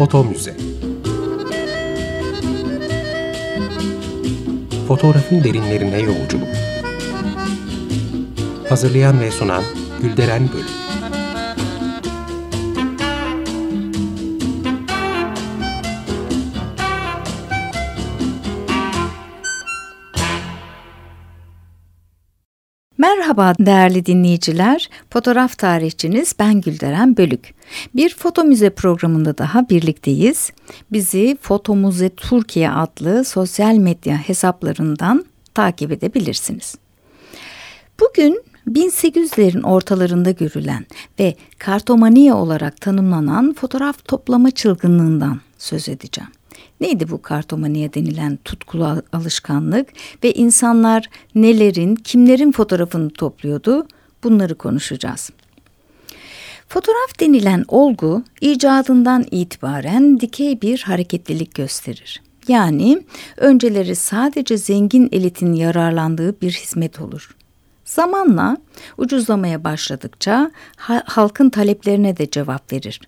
Foto Müze. Fotoğrafın derinlerine yolculuk. Hazırlayan ve sunan Gülderen Bölüm. Merhaba değerli dinleyiciler, fotoğraf tarihçiniz ben Gülderen Bölük. Bir foto müze programında daha birlikteyiz. Bizi Foto Müze Türkiye adlı sosyal medya hesaplarından takip edebilirsiniz. Bugün 1800'lerin ortalarında görülen ve kartomaniye olarak tanımlanan fotoğraf toplama çılgınlığından söz edeceğim. Neydi bu kartomaniye denilen tutkulu alışkanlık ve insanlar nelerin, kimlerin fotoğrafını topluyordu? Bunları konuşacağız. Fotoğraf denilen olgu icadından itibaren dikey bir hareketlilik gösterir. Yani önceleri sadece zengin elitin yararlandığı bir hizmet olur. Zamanla ucuzlamaya başladıkça halkın taleplerine de cevap verir.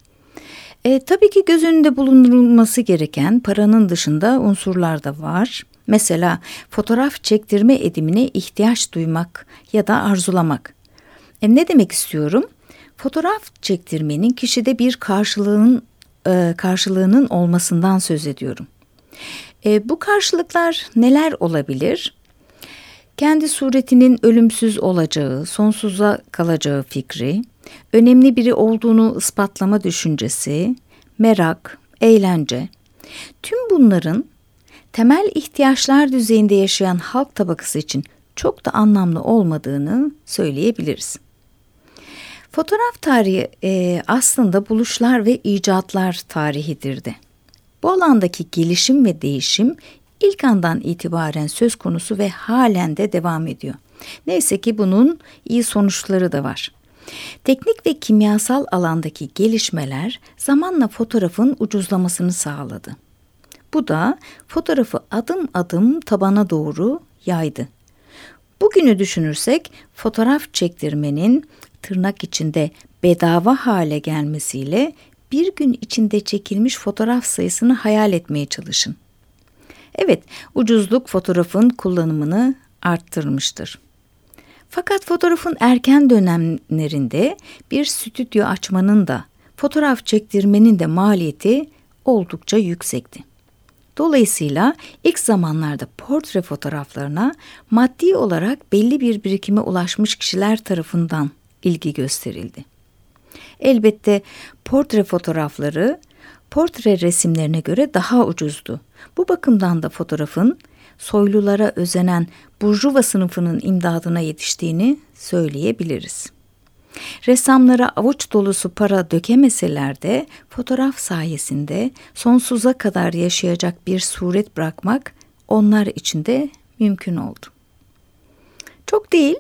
E, tabii ki göz önünde bulundurulması gereken paranın dışında unsurlar da var. Mesela fotoğraf çektirme edimine ihtiyaç duymak ya da arzulamak. E, ne demek istiyorum? Fotoğraf çektirmenin kişide bir karşılığın e, karşılığının olmasından söz ediyorum. E, bu karşılıklar neler olabilir? Kendi suretinin ölümsüz olacağı, sonsuza kalacağı fikri, önemli biri olduğunu ispatlama düşüncesi, merak, eğlence. Tüm bunların temel ihtiyaçlar düzeyinde yaşayan halk tabakası için çok da anlamlı olmadığını söyleyebiliriz. Fotoğraf tarihi e, aslında buluşlar ve icatlar tarihidir de. Bu alandaki gelişim ve değişim ilk andan itibaren söz konusu ve halen de devam ediyor. Neyse ki bunun iyi sonuçları da var. Teknik ve kimyasal alandaki gelişmeler zamanla fotoğrafın ucuzlamasını sağladı. Bu da fotoğrafı adım adım tabana doğru yaydı. Bugünü düşünürsek fotoğraf çektirmenin tırnak içinde bedava hale gelmesiyle bir gün içinde çekilmiş fotoğraf sayısını hayal etmeye çalışın. Evet, ucuzluk fotoğrafın kullanımını arttırmıştır. Fakat fotoğrafın erken dönemlerinde bir stüdyo açmanın da fotoğraf çektirmenin de maliyeti oldukça yüksekti. Dolayısıyla ilk zamanlarda portre fotoğraflarına maddi olarak belli bir birikime ulaşmış kişiler tarafından ilgi gösterildi. Elbette portre fotoğrafları portre resimlerine göre daha ucuzdu. Bu bakımdan da fotoğrafın soylulara özenen burjuva sınıfının imdadına yetiştiğini söyleyebiliriz. Ressamlara avuç dolusu para dökemeseler de fotoğraf sayesinde sonsuza kadar yaşayacak bir suret bırakmak onlar için de mümkün oldu. Çok değil,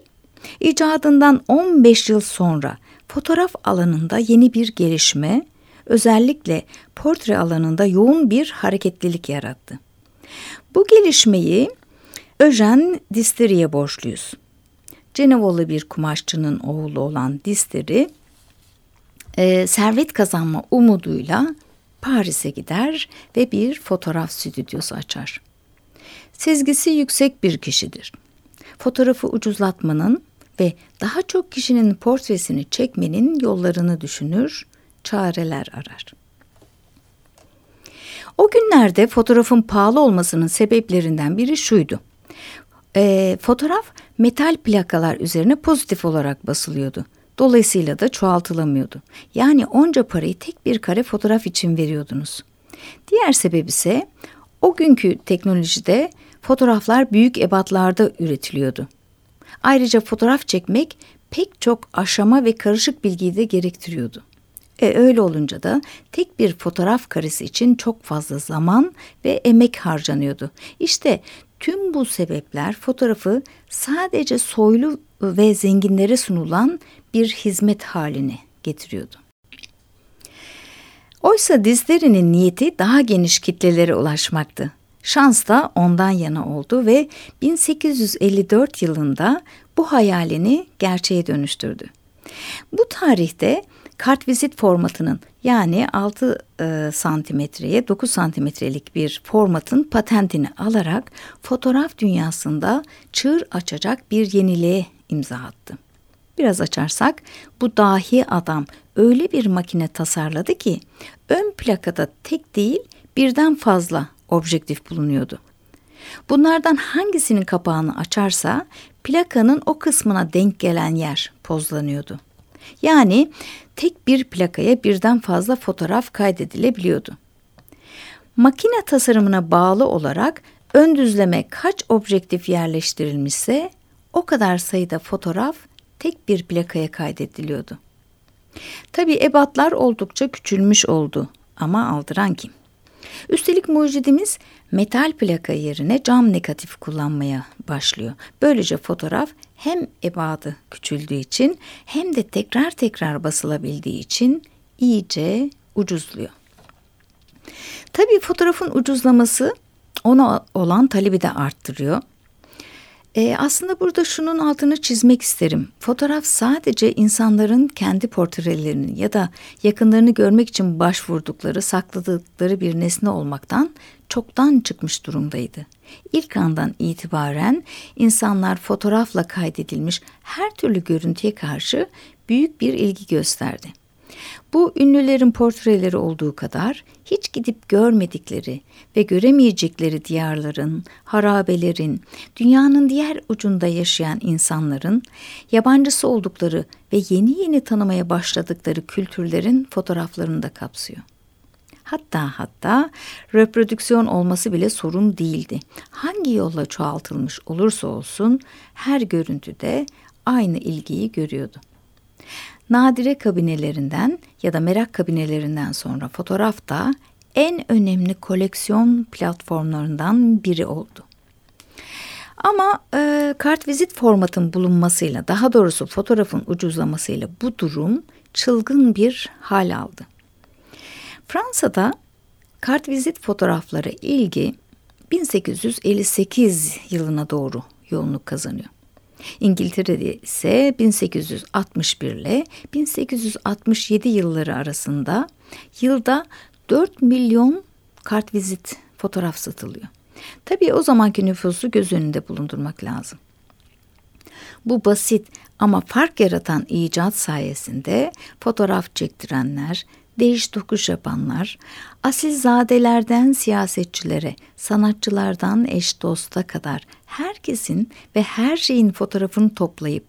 icadından 15 yıl sonra fotoğraf alanında yeni bir gelişme, özellikle portre alanında yoğun bir hareketlilik yarattı. Bu gelişmeyi Öjen Disteri'ye borçluyuz. Cenevalı bir kumaşçının oğlu olan Disteri, e, servet kazanma umuduyla Paris'e gider ve bir fotoğraf stüdyosu açar. Sezgisi yüksek bir kişidir. Fotoğrafı ucuzlatmanın ve daha çok kişinin portresini çekmenin yollarını düşünür, çareler arar. O günlerde fotoğrafın pahalı olmasının sebeplerinden biri şuydu. E, fotoğraf metal plakalar üzerine pozitif olarak basılıyordu. Dolayısıyla da çoğaltılamıyordu. Yani onca parayı tek bir kare fotoğraf için veriyordunuz. Diğer sebep ise o günkü teknolojide fotoğraflar büyük ebatlarda üretiliyordu. Ayrıca fotoğraf çekmek pek çok aşama ve karışık bilgiyi de gerektiriyordu. E öyle olunca da tek bir fotoğraf karesi için çok fazla zaman ve emek harcanıyordu. İşte tüm bu sebepler fotoğrafı sadece soylu ve zenginlere sunulan bir hizmet haline getiriyordu. Oysa dizlerinin niyeti daha geniş kitlelere ulaşmaktı. Şans da ondan yana oldu ve 1854 yılında bu hayalini gerçeğe dönüştürdü. Bu tarihte kartvizit formatının yani 6 e, santimetreye 9 santimetrelik bir formatın patentini alarak fotoğraf dünyasında çığır açacak bir yeniliğe imza attı. Biraz açarsak bu dahi adam öyle bir makine tasarladı ki ön plakada tek değil birden fazla objektif bulunuyordu. Bunlardan hangisinin kapağını açarsa plakanın o kısmına denk gelen yer pozlanıyordu. Yani tek bir plakaya birden fazla fotoğraf kaydedilebiliyordu. Makine tasarımına bağlı olarak ön düzleme kaç objektif yerleştirilmişse o kadar sayıda fotoğraf tek bir plakaya kaydediliyordu. Tabi ebatlar oldukça küçülmüş oldu ama aldıran kim? Üstelik mucidimiz metal plaka yerine cam negatif kullanmaya başlıyor. Böylece fotoğraf hem ebadı küçüldüğü için hem de tekrar tekrar basılabildiği için iyice ucuzluyor. Tabii fotoğrafın ucuzlaması ona olan talebi de arttırıyor. E, aslında burada şunun altını çizmek isterim. Fotoğraf sadece insanların kendi portrelerini ya da yakınlarını görmek için başvurdukları, sakladıkları bir nesne olmaktan çoktan çıkmış durumdaydı. İlk andan itibaren insanlar fotoğrafla kaydedilmiş her türlü görüntüye karşı büyük bir ilgi gösterdi. Bu ünlülerin portreleri olduğu kadar hiç gidip görmedikleri ve göremeyecekleri diyarların, harabelerin, dünyanın diğer ucunda yaşayan insanların, yabancısı oldukları ve yeni yeni tanımaya başladıkları kültürlerin fotoğraflarını da kapsıyor. Hatta hatta reprodüksiyon olması bile sorun değildi. Hangi yolla çoğaltılmış olursa olsun her görüntüde aynı ilgiyi görüyordu. Nadire kabinelerinden ya da merak kabinelerinden sonra fotoğraf da en önemli koleksiyon platformlarından biri oldu. Ama e, kartvizit formatın bulunmasıyla daha doğrusu fotoğrafın ucuzlamasıyla bu durum çılgın bir hal aldı. Fransa'da kartvizit fotoğrafları ilgi 1858 yılına doğru yoğunluk kazanıyor. İngiltere'de ise 1861 ile 1867 yılları arasında yılda 4 milyon kartvizit fotoğraf satılıyor. Tabii o zamanki nüfusu göz önünde bulundurmak lazım. Bu basit ama fark yaratan icat sayesinde fotoğraf çektirenler, değiş tokuş yapanlar, asilzadelerden siyasetçilere, sanatçılardan eş dosta kadar herkesin ve her şeyin fotoğrafını toplayıp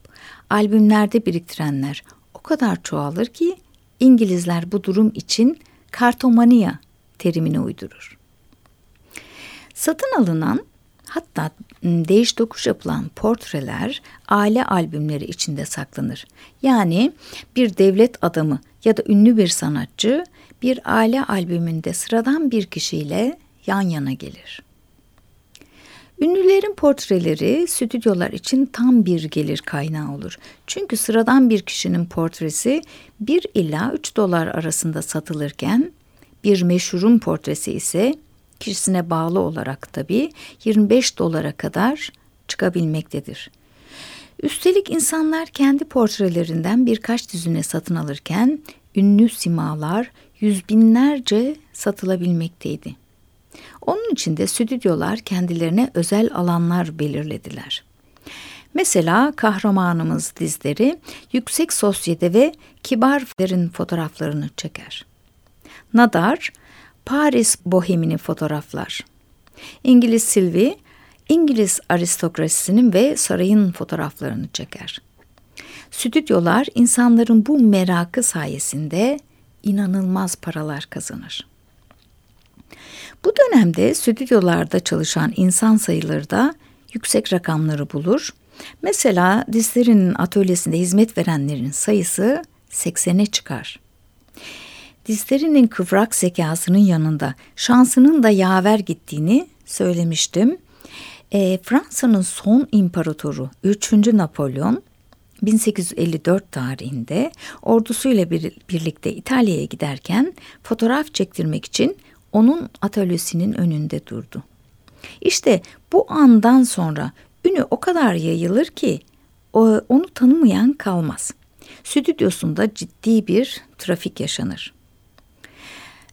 albümlerde biriktirenler o kadar çoğalır ki İngilizler bu durum için kartomania terimini uydurur. Satın alınan hatta değiş dokuş yapılan portreler aile albümleri içinde saklanır. Yani bir devlet adamı ya da ünlü bir sanatçı bir aile albümünde sıradan bir kişiyle yan yana gelir. Ünlülerin portreleri stüdyolar için tam bir gelir kaynağı olur. Çünkü sıradan bir kişinin portresi 1 ila 3 dolar arasında satılırken bir meşhurun portresi ise kişisine bağlı olarak tabii 25 dolara kadar çıkabilmektedir. Üstelik insanlar kendi portrelerinden birkaç düzine satın alırken ünlü simalar yüz binlerce satılabilmekteydi. Onun için de stüdyolar kendilerine özel alanlar belirlediler. Mesela kahramanımız dizleri yüksek sosyete ve kibarlerin fotoğraflarını çeker. Nadar, Paris bohemini fotoğraflar. İngiliz Sylvie, İngiliz aristokrasisinin ve sarayın fotoğraflarını çeker. Stüdyolar insanların bu merakı sayesinde inanılmaz paralar kazanır. Bu dönemde stüdyolarda çalışan insan sayıları da yüksek rakamları bulur. Mesela dizlerinin atölyesinde hizmet verenlerin sayısı 80'e çıkar. Dizlerinin kıvrak zekasının yanında şansının da yaver gittiğini söylemiştim. E, Fransa'nın son imparatoru 3. Napolyon 1854 tarihinde ordusuyla bir, birlikte İtalya'ya giderken fotoğraf çektirmek için onun atölyesinin önünde durdu. İşte bu andan sonra ünü o kadar yayılır ki onu tanımayan kalmaz. stüdyosunda ciddi bir trafik yaşanır.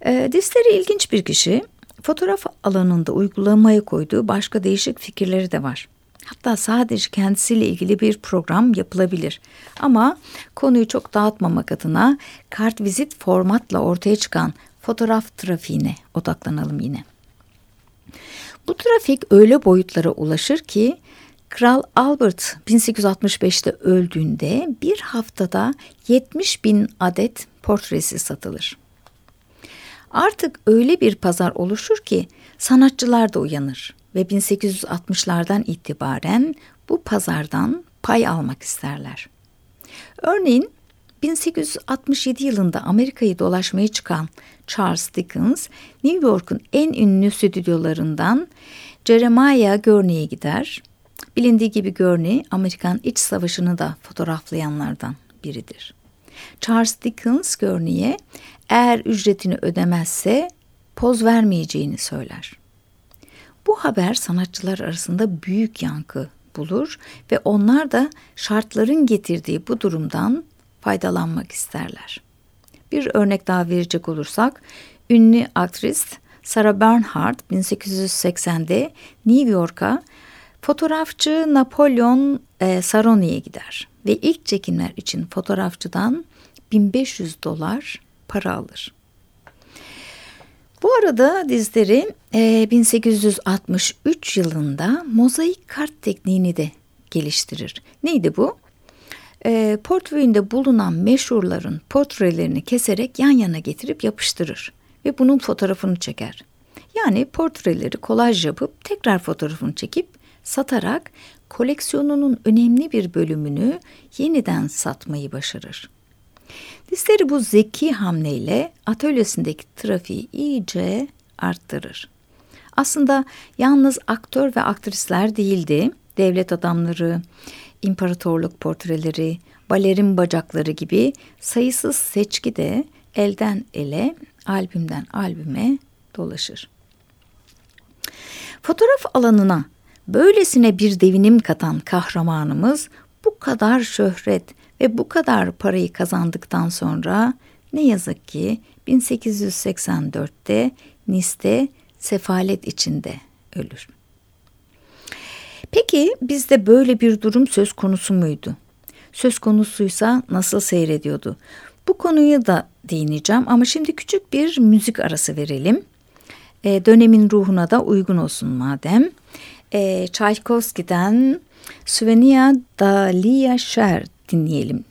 E, Distleri ilginç bir kişi. Fotoğraf alanında uygulamaya koyduğu başka değişik fikirleri de var. Hatta sadece kendisiyle ilgili bir program yapılabilir. Ama konuyu çok dağıtmamak adına kart vizit formatla ortaya çıkan fotoğraf trafiğine odaklanalım yine. Bu trafik öyle boyutlara ulaşır ki Kral Albert 1865'te öldüğünde bir haftada 70 bin adet portresi satılır. Artık öyle bir pazar oluşur ki sanatçılar da uyanır ve 1860'lardan itibaren bu pazardan pay almak isterler. Örneğin 1867 yılında Amerika'yı dolaşmaya çıkan Charles Dickens, New York'un en ünlü stüdyolarından Jeremiah Gurney'e gider. Bilindiği gibi Gurney, Amerikan İç Savaşı'nı da fotoğraflayanlardan biridir. Charles Dickens Gurney'e eğer ücretini ödemezse poz vermeyeceğini söyler. Bu haber sanatçılar arasında büyük yankı bulur ve onlar da şartların getirdiği bu durumdan faydalanmak isterler. Bir örnek daha verecek olursak, ünlü aktris Sarah Bernhardt 1880'de New York'a fotoğrafçı Napolyon e, Saroni'ye gider ve ilk çekimler için fotoğrafçıdan 1500 dolar para alır. Bu arada dizleri e, 1863 yılında mozaik kart tekniğini de geliştirir. Neydi bu? E, portföyünde bulunan meşhurların portrelerini keserek yan yana getirip yapıştırır ve bunun fotoğrafını çeker. Yani portreleri kolaj yapıp tekrar fotoğrafını çekip satarak koleksiyonunun önemli bir bölümünü yeniden satmayı başarır. Dizleri bu zeki hamleyle atölyesindeki trafiği iyice arttırır. Aslında yalnız aktör ve aktrisler değildi. Devlet adamları, imparatorluk portreleri, balerin bacakları gibi sayısız seçki de elden ele, albümden albüme dolaşır. Fotoğraf alanına böylesine bir devinim katan kahramanımız bu kadar şöhret ve bu kadar parayı kazandıktan sonra ne yazık ki 1884'te Nice'de sefalet içinde ölür. Peki bizde böyle bir durum söz konusu muydu? Söz konusuysa nasıl seyrediyordu? Bu konuyu da değineceğim ama şimdi küçük bir müzik arası verelim. E, dönemin ruhuna da uygun olsun madem. E, Tchaikovsky'den Suvenia da Lia Sher dinleyelim.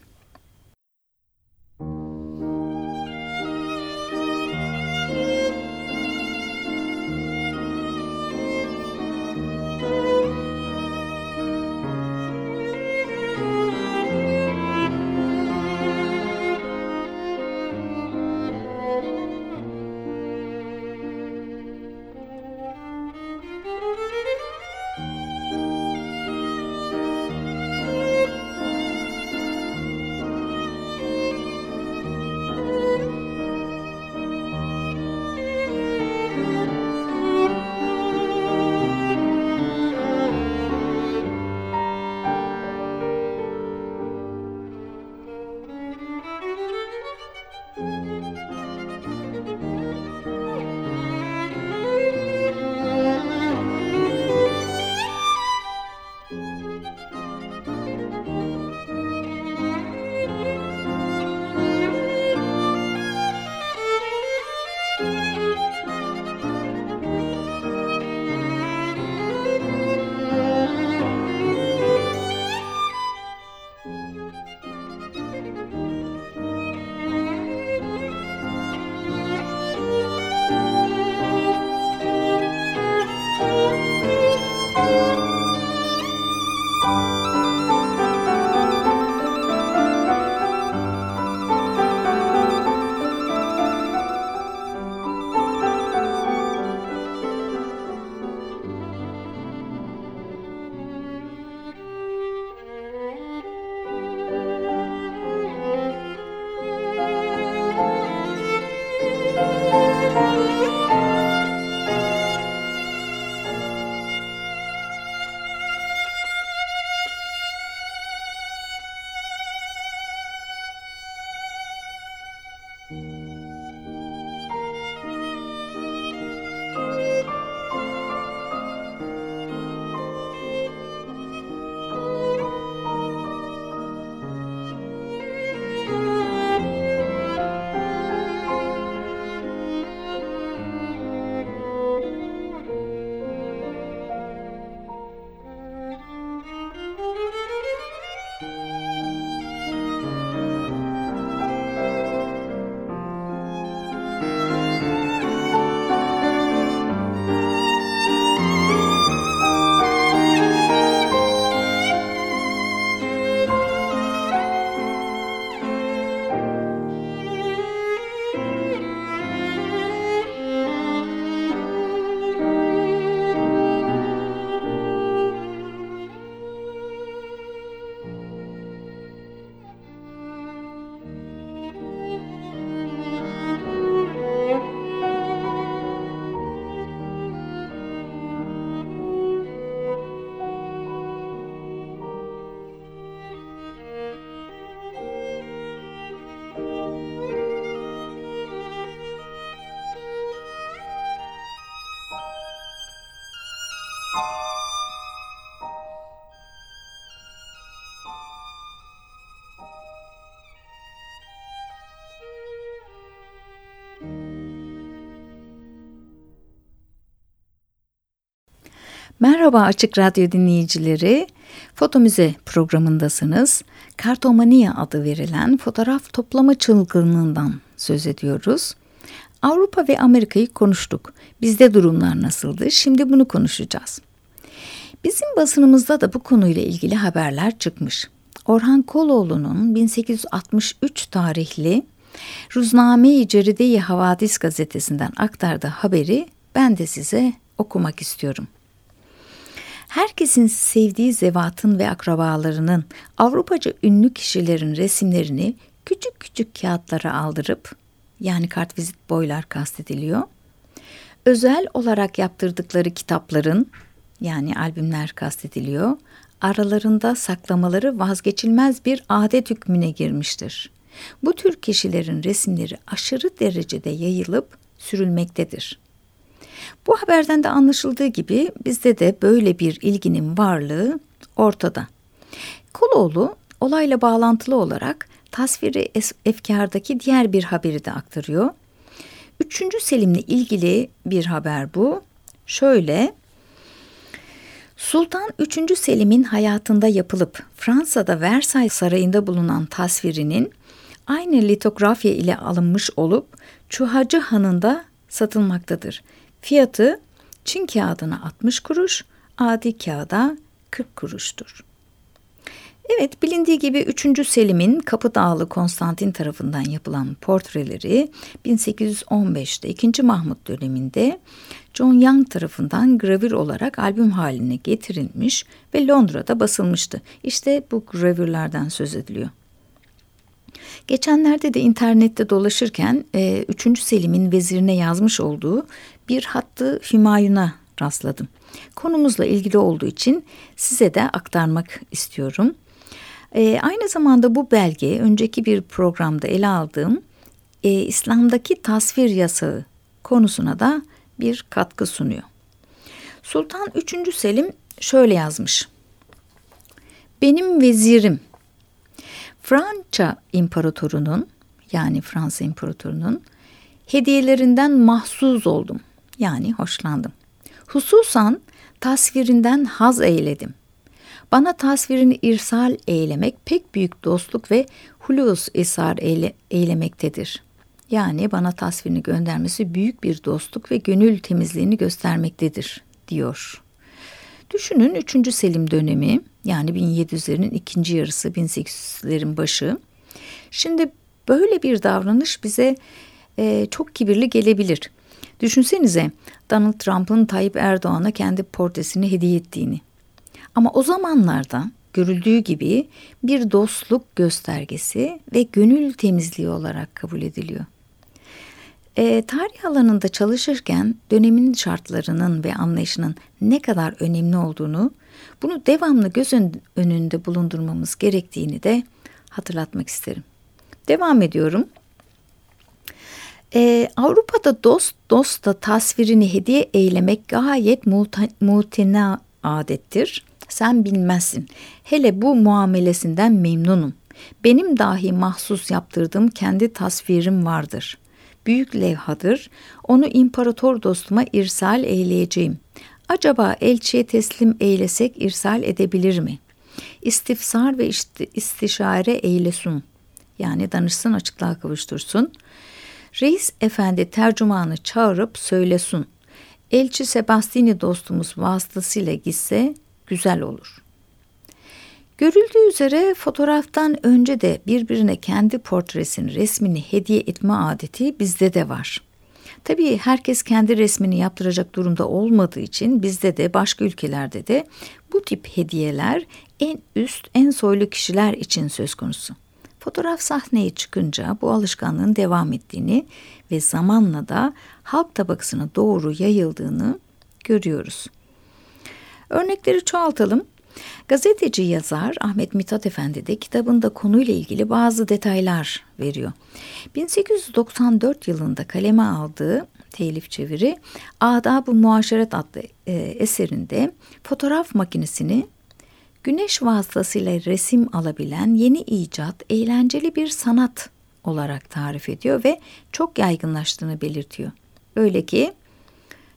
Merhaba Açık Radyo dinleyicileri. Foto Müze programındasınız. Kartomania adı verilen fotoğraf toplama çılgınlığından söz ediyoruz. Avrupa ve Amerika'yı konuştuk. Bizde durumlar nasıldı? Şimdi bunu konuşacağız. Bizim basınımızda da bu konuyla ilgili haberler çıkmış. Orhan Koloğlu'nun 1863 tarihli Ruzname-i Ceride-i Havadis gazetesinden aktardığı haberi ben de size okumak istiyorum. Herkesin sevdiği zevatın ve akrabalarının Avrupaca ünlü kişilerin resimlerini küçük küçük kağıtlara aldırıp yani kartvizit boylar kastediliyor. Özel olarak yaptırdıkları kitapların yani albümler kastediliyor. Aralarında saklamaları vazgeçilmez bir adet hükmüne girmiştir. Bu tür kişilerin resimleri aşırı derecede yayılıp sürülmektedir. Bu haberden de anlaşıldığı gibi bizde de böyle bir ilginin varlığı ortada. Koloğlu olayla bağlantılı olarak tasviri efkardaki diğer bir haberi de aktarıyor. Üçüncü Selim'le ilgili bir haber bu. Şöyle, Sultan 3. Selim'in hayatında yapılıp Fransa'da Versailles Sarayı'nda bulunan tasvirinin aynı litografya ile alınmış olup Çuhacı Hanı'nda satılmaktadır. Fiyatı Çin kağıdına 60 kuruş, adi kağıda 40 kuruştur. Evet bilindiği gibi 3. Selim'in Kapıdağlı Konstantin tarafından yapılan portreleri 1815'te 2. Mahmut döneminde John Young tarafından gravür olarak albüm haline getirilmiş ve Londra'da basılmıştı. İşte bu gravürlerden söz ediliyor. Geçenlerde de internette dolaşırken 3. E, Selim'in vezirine yazmış olduğu bir hattı Hümayun'a rastladım. Konumuzla ilgili olduğu için size de aktarmak istiyorum. E, aynı zamanda bu belge önceki bir programda ele aldığım e, İslam'daki tasvir yasağı konusuna da bir katkı sunuyor. Sultan 3. Selim şöyle yazmış. Benim vezirim Fransa imparatorunun yani Fransa imparatorunun hediyelerinden mahsuz oldum. Yani hoşlandım. Hususan tasvirinden haz eyledim. Bana tasvirini irsal eylemek pek büyük dostluk ve hulus isar eyle, eylemektedir. Yani bana tasvirini göndermesi büyük bir dostluk ve gönül temizliğini göstermektedir diyor. Düşünün 3. Selim dönemi yani 1700'lerin ikinci yarısı 1800'lerin başı. Şimdi böyle bir davranış bize e, çok kibirli gelebilir. Düşünsenize Donald Trump'ın Tayyip Erdoğan'a kendi portresini hediye ettiğini. Ama o zamanlarda görüldüğü gibi bir dostluk göstergesi ve gönül temizliği olarak kabul ediliyor. E, tarih alanında çalışırken dönemin şartlarının ve anlayışının ne kadar önemli olduğunu, bunu devamlı göz önünde bulundurmamız gerektiğini de hatırlatmak isterim. Devam ediyorum. Ee, Avrupa'da dost dosta tasvirini hediye eylemek gayet mutina adettir. Sen bilmezsin. Hele bu muamelesinden memnunum. Benim dahi mahsus yaptırdığım kendi tasvirim vardır. Büyük levhadır. Onu imparator dostuma irsal eyleyeceğim. Acaba elçiye teslim eylesek irsal edebilir mi? İstifsar ve istişare eylesun. Yani danışsın açıklığa kavuştursun. Reis efendi tercümanı çağırıp söylesun. Elçi Sebastini dostumuz vasıtasıyla gitse güzel olur. Görüldüğü üzere fotoğraftan önce de birbirine kendi portresini, resmini hediye etme adeti bizde de var. Tabii herkes kendi resmini yaptıracak durumda olmadığı için bizde de başka ülkelerde de bu tip hediyeler en üst, en soylu kişiler için söz konusu. Fotoğraf sahneye çıkınca bu alışkanlığın devam ettiğini ve zamanla da halk tabakasına doğru yayıldığını görüyoruz. Örnekleri çoğaltalım. Gazeteci yazar Ahmet Mithat Efendi de kitabında konuyla ilgili bazı detaylar veriyor. 1894 yılında kaleme aldığı telif çeviri Adab-ı Muaşeret adlı e, eserinde fotoğraf makinesini güneş vasıtasıyla resim alabilen yeni icat, eğlenceli bir sanat olarak tarif ediyor ve çok yaygınlaştığını belirtiyor. Öyle ki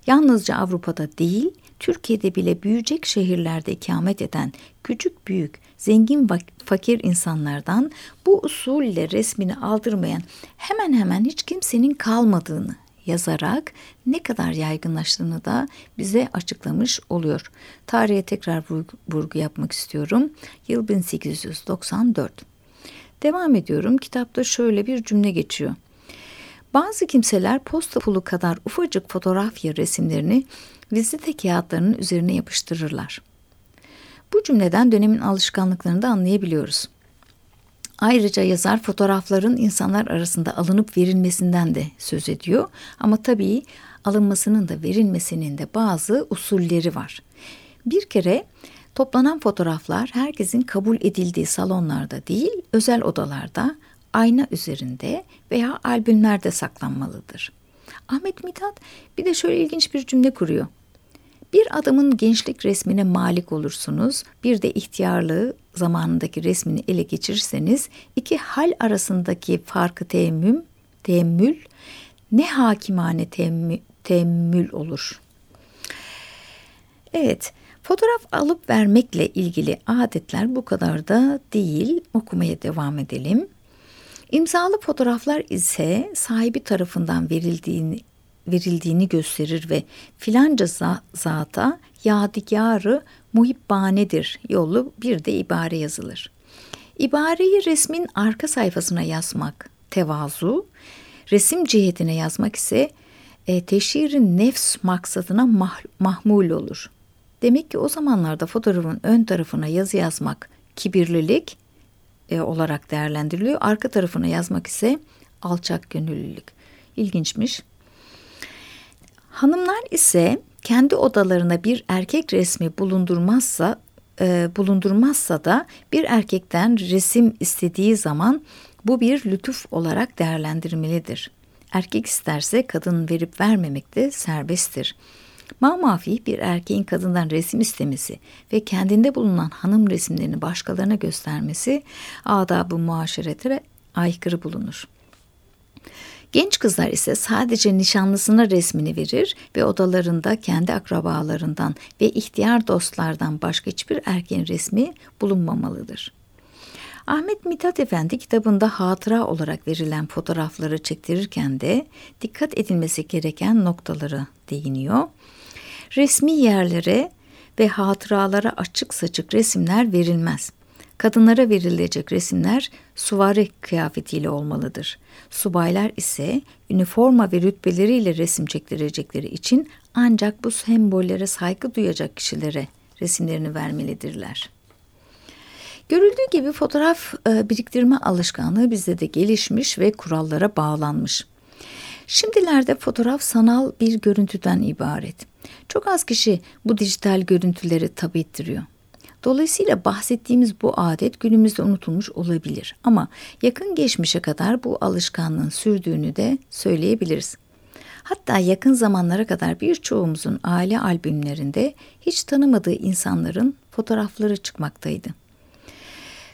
yalnızca Avrupa'da değil, Türkiye'de bile büyüyecek şehirlerde ikamet eden küçük büyük, zengin fakir insanlardan bu usulle resmini aldırmayan hemen hemen hiç kimsenin kalmadığını yazarak ne kadar yaygınlaştığını da bize açıklamış oluyor. Tarihe tekrar vurgu yapmak istiyorum. Yıl 1894. Devam ediyorum. Kitapta şöyle bir cümle geçiyor. Bazı kimseler posta pulu kadar ufacık fotoğrafya resimlerini vizite kağıtlarının üzerine yapıştırırlar. Bu cümleden dönemin alışkanlıklarını da anlayabiliyoruz. Ayrıca yazar fotoğrafların insanlar arasında alınıp verilmesinden de söz ediyor. Ama tabii alınmasının da verilmesinin de bazı usulleri var. Bir kere toplanan fotoğraflar herkesin kabul edildiği salonlarda değil, özel odalarda, ayna üzerinde veya albümlerde saklanmalıdır. Ahmet Mithat bir de şöyle ilginç bir cümle kuruyor. Bir adamın gençlik resmine malik olursunuz, bir de ihtiyarlığı zamanındaki resmini ele geçirirseniz iki hal arasındaki farkı teemmüm, teemmül ne hakimane teemmül, teemmül olur. Evet, fotoğraf alıp vermekle ilgili adetler bu kadar da değil. Okumaya devam edelim. İmzalı fotoğraflar ise sahibi tarafından verildiğini verildiğini gösterir ve filanca zata yadigarı muhibbanedir yolu bir de ibare yazılır. İbareyi resmin arka sayfasına yazmak tevazu, resim cihetine yazmak ise e, teşhirin nefs maksadına mah, mahmul olur. Demek ki o zamanlarda fotoğrafın ön tarafına yazı yazmak kibirlilik e, olarak değerlendiriliyor. Arka tarafına yazmak ise alçak gönüllülük. İlginçmiş. Hanımlar ise kendi odalarına bir erkek resmi bulundurmazsa e, bulundurmazsa da bir erkekten resim istediği zaman bu bir lütuf olarak değerlendirmelidir. Erkek isterse kadın verip vermemek de serbesttir. Mamafih bir erkeğin kadından resim istemesi ve kendinde bulunan hanım resimlerini başkalarına göstermesi adab-ı muaşerete aykırı bulunur. Genç kızlar ise sadece nişanlısına resmini verir ve odalarında kendi akrabalarından ve ihtiyar dostlardan başka hiçbir erkeğin resmi bulunmamalıdır. Ahmet Mithat Efendi kitabında hatıra olarak verilen fotoğrafları çektirirken de dikkat edilmesi gereken noktaları değiniyor. Resmi yerlere ve hatıralara açık saçık resimler verilmez. Kadınlara verilecek resimler suvari kıyafetiyle olmalıdır. Subaylar ise üniforma ve rütbeleriyle resim çektirecekleri için ancak bu sembollere saygı duyacak kişilere resimlerini vermelidirler. Görüldüğü gibi fotoğraf e, biriktirme alışkanlığı bizde de gelişmiş ve kurallara bağlanmış. Şimdilerde fotoğraf sanal bir görüntüden ibaret. Çok az kişi bu dijital görüntüleri tabi ettiriyor. Dolayısıyla bahsettiğimiz bu adet günümüzde unutulmuş olabilir ama yakın geçmişe kadar bu alışkanlığın sürdüğünü de söyleyebiliriz. Hatta yakın zamanlara kadar birçoğumuzun aile albümlerinde hiç tanımadığı insanların fotoğrafları çıkmaktaydı.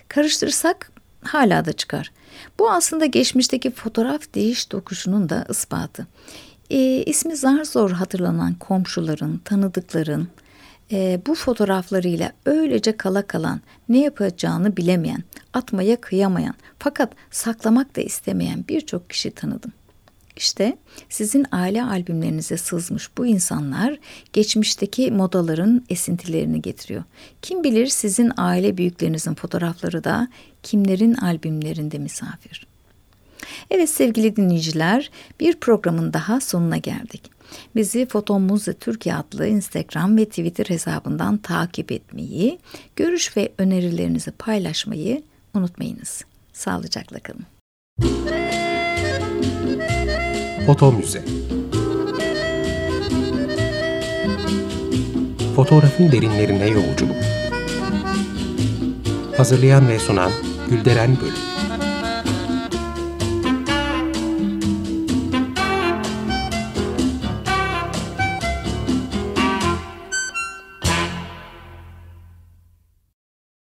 Karıştırsak hala da çıkar. Bu aslında geçmişteki fotoğraf değiş dokuşunun da ispatı. E, ismi zar zor hatırlanan komşuların, tanıdıkların, e, bu fotoğraflarıyla öylece kala kalan, ne yapacağını bilemeyen, atmaya kıyamayan fakat saklamak da istemeyen birçok kişi tanıdım. İşte sizin aile albümlerinize sızmış bu insanlar geçmişteki modaların esintilerini getiriyor. Kim bilir sizin aile büyüklerinizin fotoğrafları da kimlerin albümlerinde misafir. Evet sevgili dinleyiciler bir programın daha sonuna geldik. Bizi Fotomuzda Türkiye adlı Instagram ve Twitter hesabından takip etmeyi, görüş ve önerilerinizi paylaşmayı unutmayınız. Sağlıcakla kalın. Foto Müze Fotoğrafın derinlerine yolculuk Hazırlayan ve sunan Gülderen Bölüm